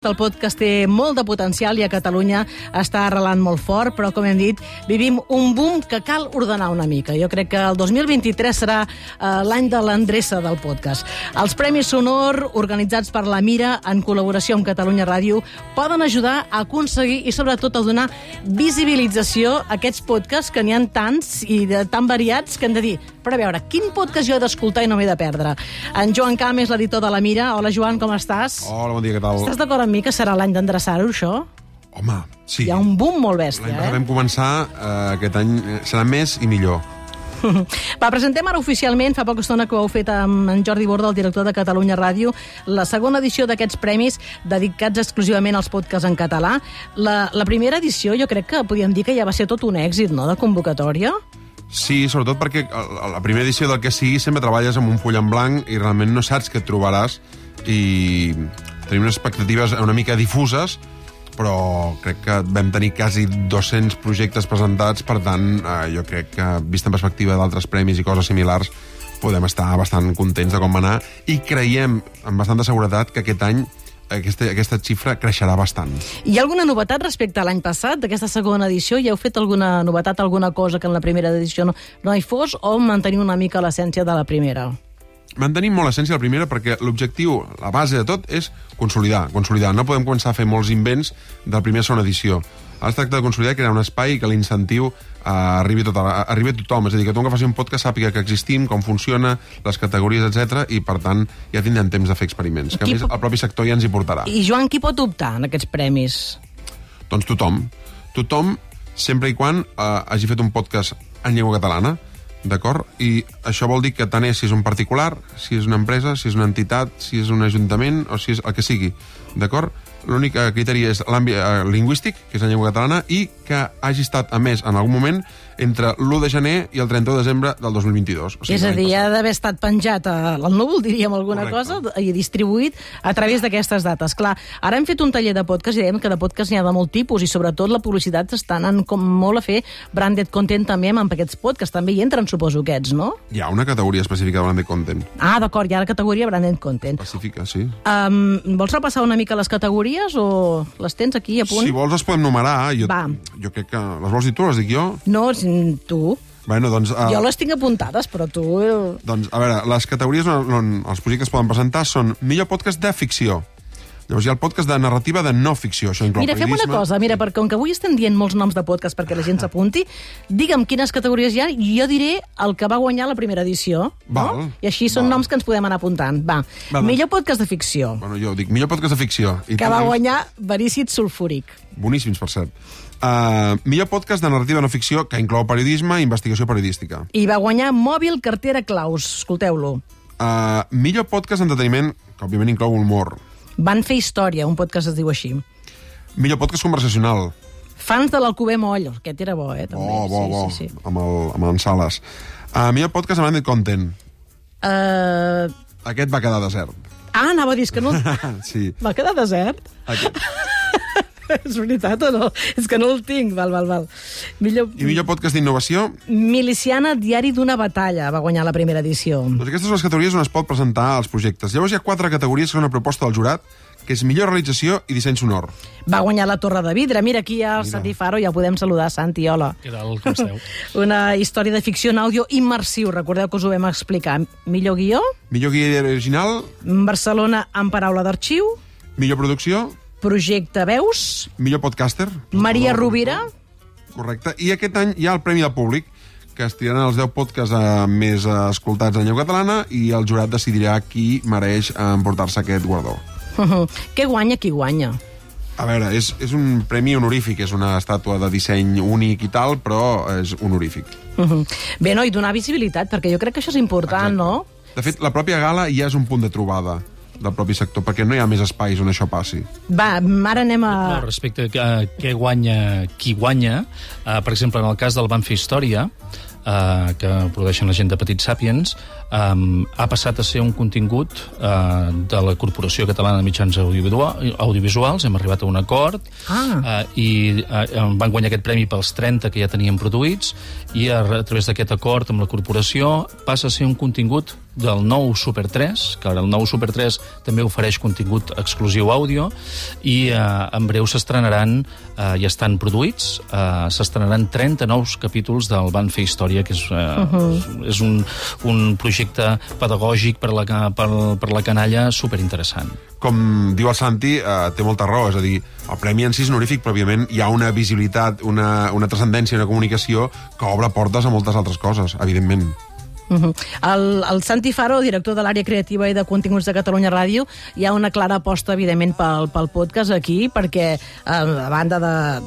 El podcast té molt de potencial i a Catalunya està arrelant molt fort, però, com hem dit, vivim un boom que cal ordenar una mica. Jo crec que el 2023 serà eh, l'any de l'endreça del podcast. Els Premis Sonor, organitzats per la Mira, en col·laboració amb Catalunya Ràdio, poden ajudar a aconseguir i, sobretot, a donar visibilització a aquests podcasts que n'hi ha tants i de, tan variats que hem de dir, però a veure, quin podcast jo he d'escoltar i no m'he de perdre? En Joan Cam és l'editor de la Mira. Hola, Joan, com estàs? Hola, bon dia, què tal? Estàs d'acord amb mi que serà l'any d'endreçar-ho, això? Home, sí. Hi ha un boom molt bèstia, L'any passat eh? vam començar, eh, aquest any eh, serà més i millor. Va, presentem ara oficialment, fa poca estona que ho heu fet amb en Jordi Borda, el director de Catalunya Ràdio, la segona edició d'aquests premis dedicats exclusivament als podcasts en català. La, la primera edició jo crec que podríem dir que ja va ser tot un èxit, no?, de convocatòria. Sí, sobretot perquè a la primera edició del que sigui sempre treballes amb un full en blanc i realment no saps què et trobaràs i tenim unes expectatives una mica difuses però crec que vam tenir quasi 200 projectes presentats, per tant, eh, jo crec que, vist en perspectiva d'altres premis i coses similars, podem estar bastant contents de com va anar i creiem amb bastanta seguretat que aquest any aquesta, aquesta xifra creixerà bastant. Hi ha alguna novetat respecte a l'any passat, d'aquesta segona edició? Ja heu fet alguna novetat, alguna cosa que en la primera edició no, no hi fos, o mantenir una mica l'essència de la primera? Mantenim molt l'essència de la primera perquè l'objectiu, la base de tot, és consolidar. consolidar. No podem començar a fer molts invents de la primera segona edició. Es tracta de consolidar crear un espai que l'incentiu eh, arribi, a tot, arribi a tothom. És a dir, que tothom que faci un podcast sàpiga que existim, com funciona, les categories, etc i per tant ja tindrem temps de fer experiments. Que a Qui més el propi sector ja ens hi portarà. I Joan, qui pot optar en aquests premis? Doncs tothom. Tothom, sempre i quan eh, hagi fet un podcast en llengua catalana, d'acord? I això vol dir que tant és si és un particular, si és una empresa, si és una entitat, si és un ajuntament o si és el que sigui, d'acord? L'únic eh, criteri és l'àmbit eh, lingüístic, que és la llengua catalana, i que hagi estat emès en algun moment entre l'1 de gener i el 31 de desembre del 2022. O és a dir, ha d'haver estat penjat a- al núvol, diríem alguna Correcte. cosa, i distribuït a través d'aquestes dates. Clar, ara hem fet un taller de podcast i dèiem que de podcast n'hi ha de molt tipus i sobretot la publicitat està anant com molt a fer branded content també amb aquests podcasts. També hi entren, suposo, aquests, no? Hi ha una categoria específica de branded content. Ah, d'acord, hi ha la categoria branded content. Específica, sí. Um, vols repassar una mica les categories o les tens aquí a punt? Si vols les podem numerar. Jo, Va. jo crec que... Les vols dir tu, les dic jo? No, tu. Bueno, doncs... Uh, Jo les tinc apuntades, però tu... eh, Doncs, a veure, les categories on, on els projectes poden presentar són millor podcast de ficció. Llavors hi ha el podcast de narrativa de no ficció. Això inclou Mira, fem una cosa, mira, perquè com que avui estem dient molts noms de podcast perquè la gent s'apunti, digue'm quines categories hi ha i jo diré el que va guanyar la primera edició. Val. No? I així són Val. noms que ens podem anar apuntant. Va, Va, doncs. millor podcast de ficció, Bueno, jo dic millor podcast de ficció. I que va guanyar Verícid Sulfúric. Boníssims, per cert. Uh, millor podcast de narrativa no ficció que inclou periodisme i investigació periodística. I va guanyar Mòbil Cartera Claus. Escolteu-lo. Uh, millor podcast d'entreteniment, que òbviament inclou humor. Van fer història, un podcast es diu així. Millor podcast conversacional. Fans de l'Alcover Moll. Aquest era bo, eh? També. Bo, bo, sí, bo. Sí, sí. Amb, el, amb en Sales. Uh, millor podcast de branded content. Uh... Aquest va quedar desert. Ah, anava a dir, que no... sí. Va quedar desert? Aquest. és veritat o no? És que no el tinc. Val, val, val. Millor... I millor podcast d'innovació, Miliciana Diari d'una batalla va guanyar la primera edició. Doncs aquestes són les categories on es pot presentar els projectes. Llavors hi ha quatre categories que són una proposta del jurat, que és millor realització i disseny sonor. Va guanyar la Torre de Vidre. Mira, aquí hi ha el Mira. Santi Faro, ja podem saludar, Santi, hola. Què tal, com esteu? Una història de ficció en àudio immersiu, recordeu que us ho vam explicar. Millor guió, Millor guia original, Barcelona en paraula d'arxiu, millor producció, projecte Veus, millor podcaster. Maria Rovira, Correcte. I aquest any hi ha el Premi del Públic, que es tiraran els 10 podcasts eh, més escoltats en llengua catalana i el jurat decidirà qui mereix emportar-se aquest guardó. què guanya, qui guanya? A veure, és, és un premi honorífic, és una estàtua de disseny únic i tal, però és honorífic. Bé, no, i donar visibilitat, perquè jo crec que això és important, Exacte. no? De fet, la pròpia gala ja és un punt de trobada del propi sector, perquè no hi ha més espais on això passi. Va, ara anem a... No, respecte a què guanya qui guanya, eh, per exemple, en el cas del Van fer Història, eh, que produeixen la gent de Petit Sapiens, eh, ha passat a ser un contingut eh, de la Corporació Catalana de Mitjans Audiovisual- Audiovisuals, hem arribat a un acord, Ah. eh, i eh, van guanyar aquest premi pels 30 que ja tenien produïts, i a, a través d'aquest acord amb la corporació passa a ser un contingut del nou Super 3, que ara el nou Super 3 també ofereix contingut exclusiu àudio, i eh, en breu s'estrenaran, eh, ja estan produïts, eh, s'estrenaran 30 nous capítols del Van fer història, que és, eh, uh -huh. és un, un projecte pedagògic per la, per, per la canalla superinteressant. Com diu el Santi, eh, té molta raó, és a dir, el Premi en si és honorífic, però òbviament hi ha una visibilitat, una, una transcendència, una comunicació que obre portes a moltes altres coses, evidentment. Uh -huh. el, el Santi Faro, director de l'àrea creativa i de continguts de Catalunya Ràdio, hi ha una clara aposta, evidentment, pel, pel podcast aquí, perquè, eh, a banda de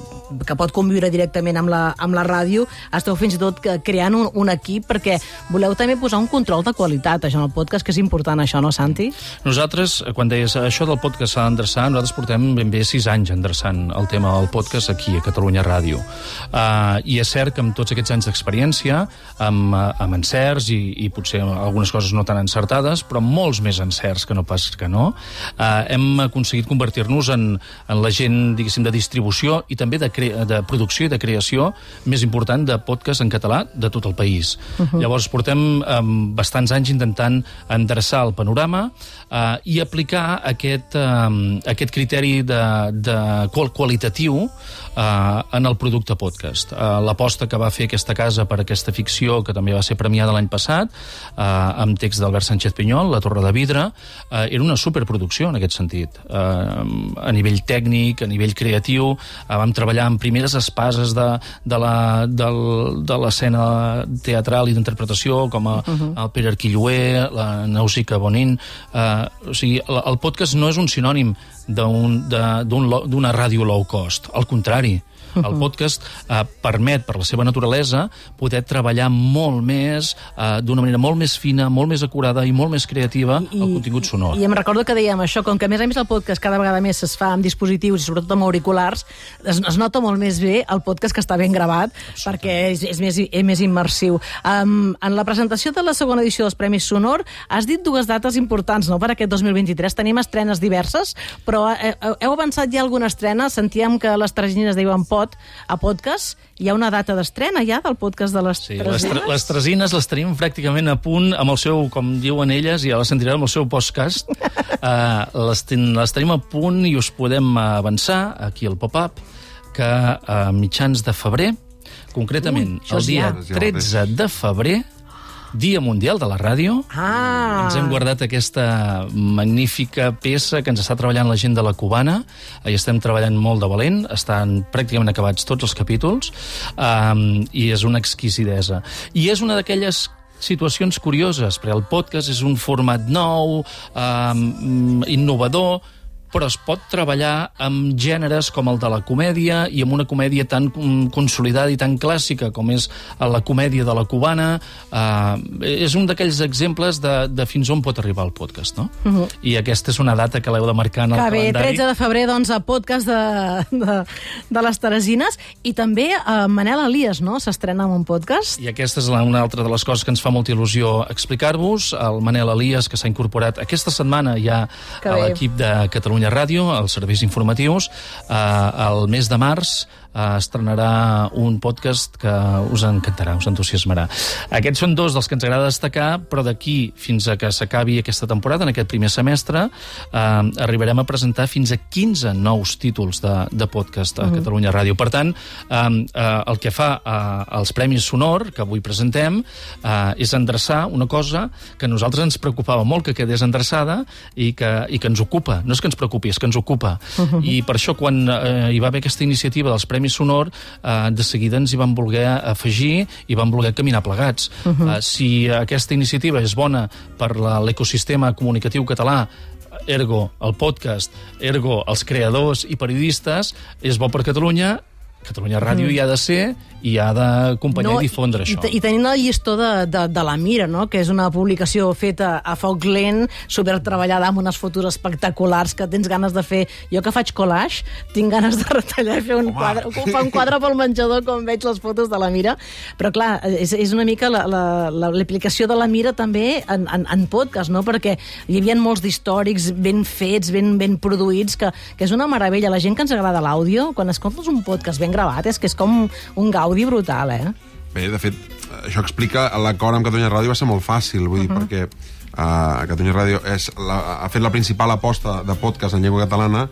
que pot conviure directament amb la, amb la ràdio, esteu fins i tot creant un, un equip perquè voleu també posar un control de qualitat això en el podcast, que és important això, no, Santi? Nosaltres, quan deies això del podcast s'ha d'endreçar, nosaltres portem ben bé sis anys endreçant el tema del podcast aquí, a Catalunya Ràdio. Uh, I és cert que amb tots aquests anys d'experiència, amb, amb encerts i, i potser algunes coses no tan encertades, però molts més encerts que no pas que no, eh, hem aconseguit convertir-nos en, en la gent, diguéssim, de distribució i també de, de producció i de creació més important de podcast en català de tot el país. Uh -huh. Llavors, portem eh, bastants anys intentant endreçar el panorama eh, i aplicar aquest, eh, aquest criteri de, de qual, qualitatiu eh, en el producte podcast. Eh, L'aposta que va fer aquesta casa per aquesta ficció, que també va ser premiada l'any passat, passat, eh, amb text d'Albert Sánchez Pinyol, La Torre de Vidre, eh, era una superproducció en aquest sentit. Eh, a nivell tècnic, a nivell creatiu, eh, vam treballar en primeres espases de, de la de l'escena teatral i d'interpretació, com a, uh -huh. el Pere Arquilloé, la Nausica Bonin... Eh, o sigui, el, el podcast no és un sinònim d'una un, ràdio low cost, al contrari, el podcast eh, permet, per la seva naturalesa, poder treballar molt més, eh, d'una manera molt més fina, molt més acurada i molt més creativa I, el contingut sonor. I, I em recordo que dèiem això, com que a més a més el podcast cada vegada més es fa amb dispositius i sobretot amb auriculars, es, es nota molt més bé el podcast que està ben gravat perquè és, és, més, és més immersiu. Um, en la presentació de la segona edició dels Premis Sonor has dit dues dates importants no, per aquest 2023. Tenim estrenes diverses, però eh, heu avançat ja alguna estrena? Sentíem que les Tragines diuen pot pot, a podcast, hi ha una data d'estrena ja del podcast de les sí, Tresines? Les, les Tresines les tenim pràcticament a punt amb el seu, com diuen elles, ja les sentireu amb el seu podcast. uh, les, ten, les tenim a punt i us podem avançar aquí al pop-up que a mitjans de febrer, concretament Ui, el dia ja. 13 de febrer, Dia Mundial de la Ràdio. Ah. Ens hem guardat aquesta magnífica peça que ens està treballant la gent de la Cubana. Hi estem treballant molt de valent, estan pràcticament acabats tots els capítols, um, i és una exquisidesa. I és una d'aquelles situacions curioses, perquè el podcast és un format nou, um, innovador, però es pot treballar amb gèneres com el de la comèdia i amb una comèdia tan consolidada i tan clàssica com és la comèdia de la cubana. Uh, és un d'aquells exemples de, de fins on pot arribar el podcast, no? Uh -huh. I aquesta és una data que l'heu de marcar en el que calendari. bé, 13 de febrer, doncs, a podcast de, de, de les Teresines i també uh, Manel Elias, no?, s'estrena amb un podcast. I aquesta és una altra de les coses que ens fa molta il·lusió explicar-vos. El Manel Elias, que s'ha incorporat aquesta setmana ja que a l'equip de Catalunya Catalunya Ràdio, els serveis informatius. Eh, el mes de març eh, estrenarà un podcast que us encantarà, us entusiasmarà. Aquests són dos dels que ens agrada destacar, però d'aquí fins a que s'acabi aquesta temporada, en aquest primer semestre, eh, arribarem a presentar fins a 15 nous títols de, de podcast a mm. Catalunya Ràdio. Per tant, eh, eh, el que fa eh, els Premis Sonor, que avui presentem, eh, és endreçar una cosa que a nosaltres ens preocupava molt que quedés endreçada i que, i que ens ocupa. No és que ens preocupi, és que ens ocupa. Uh -huh. I per això, quan eh, hi va haver aquesta iniciativa dels Premis Sonor, eh, de seguida ens hi van voler afegir i van voler caminar plegats. Uh -huh. eh, si aquesta iniciativa és bona per l'ecosistema comunicatiu català, ergo el podcast, ergo els creadors i periodistes, és bo per Catalunya, Catalunya Ràdio mm. hi ha de ser i ha d'acompanyar no, i difondre això. I, i tenint el llistó de, de, de la Mira, no? que és una publicació feta a foc lent, super treballada amb unes fotos espectaculars que tens ganes de fer. Jo que faig collage, tinc ganes de retallar i fer un Home. quadre, fer un quadre pel menjador com veig les fotos de la Mira. Però clar, és, és una mica l'aplicació de la Mira també en, en, en podcast, no? perquè hi havia molts d'històrics ben fets, ben, ben produïts, que, que és una meravella. La gent que ens agrada l'àudio, quan escoltes un podcast ben gravat, és que és com un gaudi brutal, eh? Bé, de fet, això explica l'acord amb Catalunya Ràdio va ser molt fàcil, vull dir, uh -huh. perquè uh, Catalunya Ràdio és la, ha fet la principal aposta de podcast en llengua catalana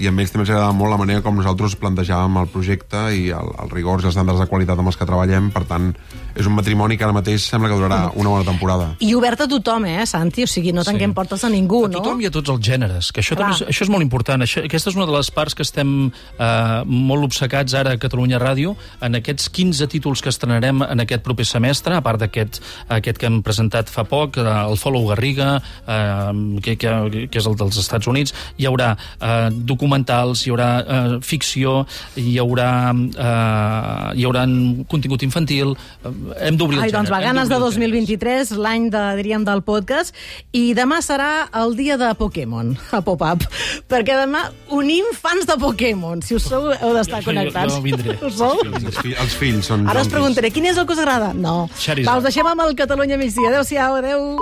i a ells també els agrada molt la manera com nosaltres plantejàvem el projecte i el, el rigors i els estàndards de qualitat amb els que treballem, per tant, és un matrimoni que ara mateix sembla que durarà una bona temporada. I obert a tothom, eh, Santi? O sigui, no tanquem sí. portes a ningú, A no? tothom i a tots els gèneres, que això, també és, això és molt important. Això, aquesta és una de les parts que estem eh, molt obcecats ara a Catalunya Ràdio, en aquests 15 títols que estrenarem en aquest proper semestre, a part d'aquest aquest que hem presentat fa poc, eh, el Follow Garriga, eh, que, que, que és el dels Estats Units, hi haurà eh, documentals, hi haurà eh, ficció, hi haurà, eh, hi haurà contingut infantil, eh, hem d'obrir el Ai, doncs va, gènere, hem ganes de d'obrir el gènere. 2023, l'any de, diríem, del podcast, i demà serà el dia de Pokémon, a Pop-Up, perquè demà unim fans de Pokémon. Si us sou, heu d'estar Jo- jo- connectats. jo vindré. Ho sou? Els, fi, els fills són Ara us preguntaré, quin és el que us agrada? No. Charizard. Va, us deixem amb el Catalunya migdia. Adéu-siau, adéu.